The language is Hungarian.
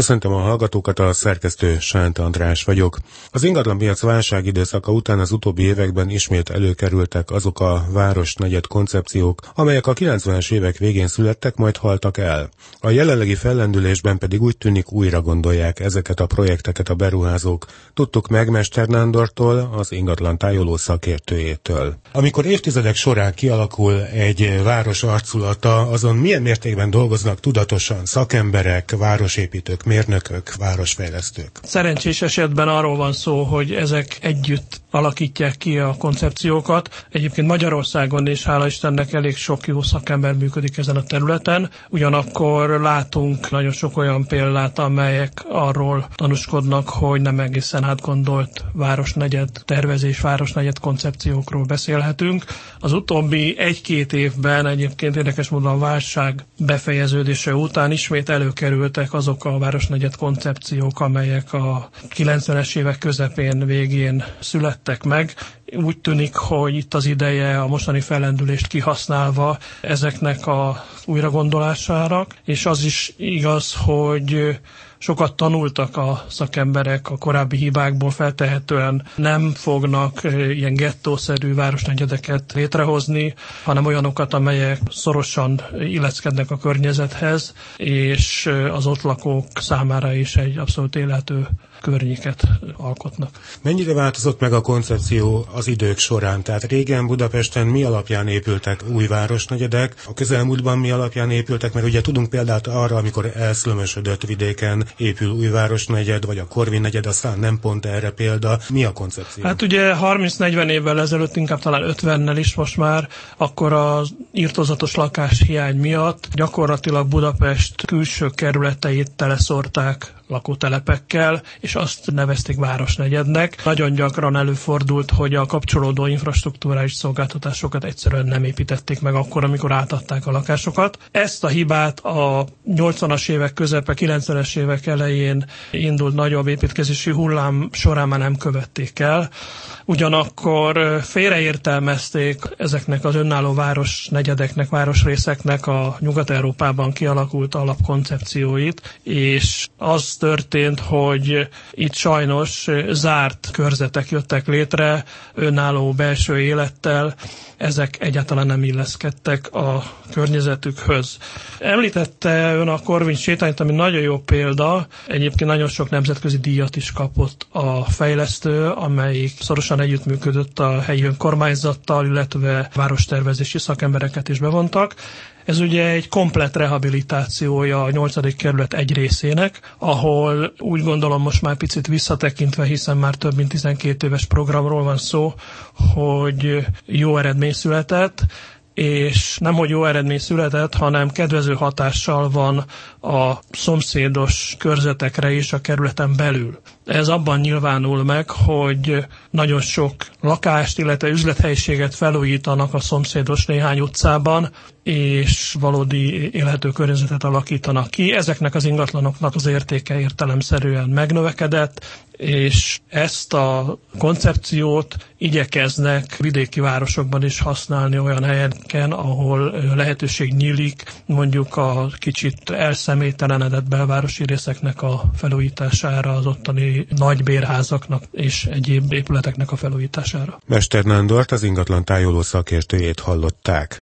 Köszöntöm a hallgatókat, a szerkesztő Sánt András vagyok. Az ingatlanpiac válság időszaka után az utóbbi években ismét előkerültek azok a városnegyed koncepciók, amelyek a 90-es évek végén születtek, majd haltak el. A jelenlegi fellendülésben pedig úgy tűnik újra gondolják ezeket a projekteket a beruházók. Tudtuk meg Mester Nándortól, az ingatlan tájoló szakértőjétől. Amikor évtizedek során kialakul egy város arculata, azon milyen mértékben dolgoznak tudatosan szakemberek, városépítők, mérnökök, városfejlesztők? Szerencsés esetben arról van szó, hogy ezek együtt alakítják ki a koncepciókat. Egyébként Magyarországon is, hála Istennek, elég sok jó szakember működik ezen a területen. Ugyanakkor látunk nagyon sok olyan példát, amelyek arról tanúskodnak, hogy nem egészen átgondolt városnegyed tervezés, városnegyed koncepciókról beszélhetünk. Az utóbbi egy-két évben egyébként érdekes módon a válság befejeződése után ismét előkerültek azok a városnegyed koncepciók, amelyek a 90-es évek közepén, végén születtek meg. Úgy tűnik, hogy itt az ideje a mostani fellendülést kihasználva ezeknek a újragondolására, és az is igaz, hogy sokat tanultak a szakemberek a korábbi hibákból, feltehetően nem fognak ilyen gettószerű városnegyedeket létrehozni, hanem olyanokat, amelyek szorosan illeszkednek a környezethez, és az ott lakók számára is egy abszolút élhető környéket alkotnak. Mennyire változott meg a koncepció az idők során? Tehát régen Budapesten mi alapján épültek új városnegyedek, a közelmúltban mi alapján épültek, mert ugye tudunk példát arra, amikor elszlömösödött vidéken épül új városnegyed, vagy a Korvin negyed, aztán nem pont erre példa. Mi a koncepció? Hát ugye 30-40 évvel ezelőtt, inkább talán 50-nel is most már, akkor az írtozatos lakáshiány miatt gyakorlatilag Budapest külső kerületeit teleszorták lakótelepekkel, és azt nevezték városnegyednek. Nagyon gyakran előfordult, hogy a kapcsolódó infrastruktúrális szolgáltatásokat egyszerűen nem építették meg akkor, amikor átadták a lakásokat. Ezt a hibát a 80-as évek közepe, 90-es évek elején indult nagyobb építkezési hullám során már nem követték el. Ugyanakkor félreértelmezték ezeknek az önálló városnegyedeknek, városrészeknek a Nyugat-Európában kialakult alapkoncepcióit, és az történt, hogy itt sajnos zárt körzetek jöttek létre, önálló belső élettel, ezek egyáltalán nem illeszkedtek a környezetükhöz. Említette ön a Korvin sétányt, ami nagyon jó példa, egyébként nagyon sok nemzetközi díjat is kapott a fejlesztő, amelyik szorosan együttműködött a helyi önkormányzattal, illetve várostervezési szakembereket is bevontak. Ez ugye egy komplet rehabilitációja a 8. kerület egy részének, ahol úgy gondolom most már picit visszatekintve, hiszen már több mint 12 éves programról van szó, hogy jó eredmény született, és nem hogy jó eredmény született, hanem kedvező hatással van a szomszédos körzetekre is a kerületen belül. Ez abban nyilvánul meg, hogy nagyon sok lakást, illetve üzlethelyiséget felújítanak a szomszédos néhány utcában, és valódi élhető környezetet alakítanak ki. Ezeknek az ingatlanoknak az értéke értelemszerűen megnövekedett, és ezt a koncepciót igyekeznek vidéki városokban is használni olyan helyeken, ahol lehetőség nyílik mondjuk a kicsit elszemélytelenedett belvárosi részeknek a felújítására, az ottani nagy bérházaknak és egyéb épületeknek a felújítására. Mester Nándort, az ingatlan tájoló szakértőjét hallották.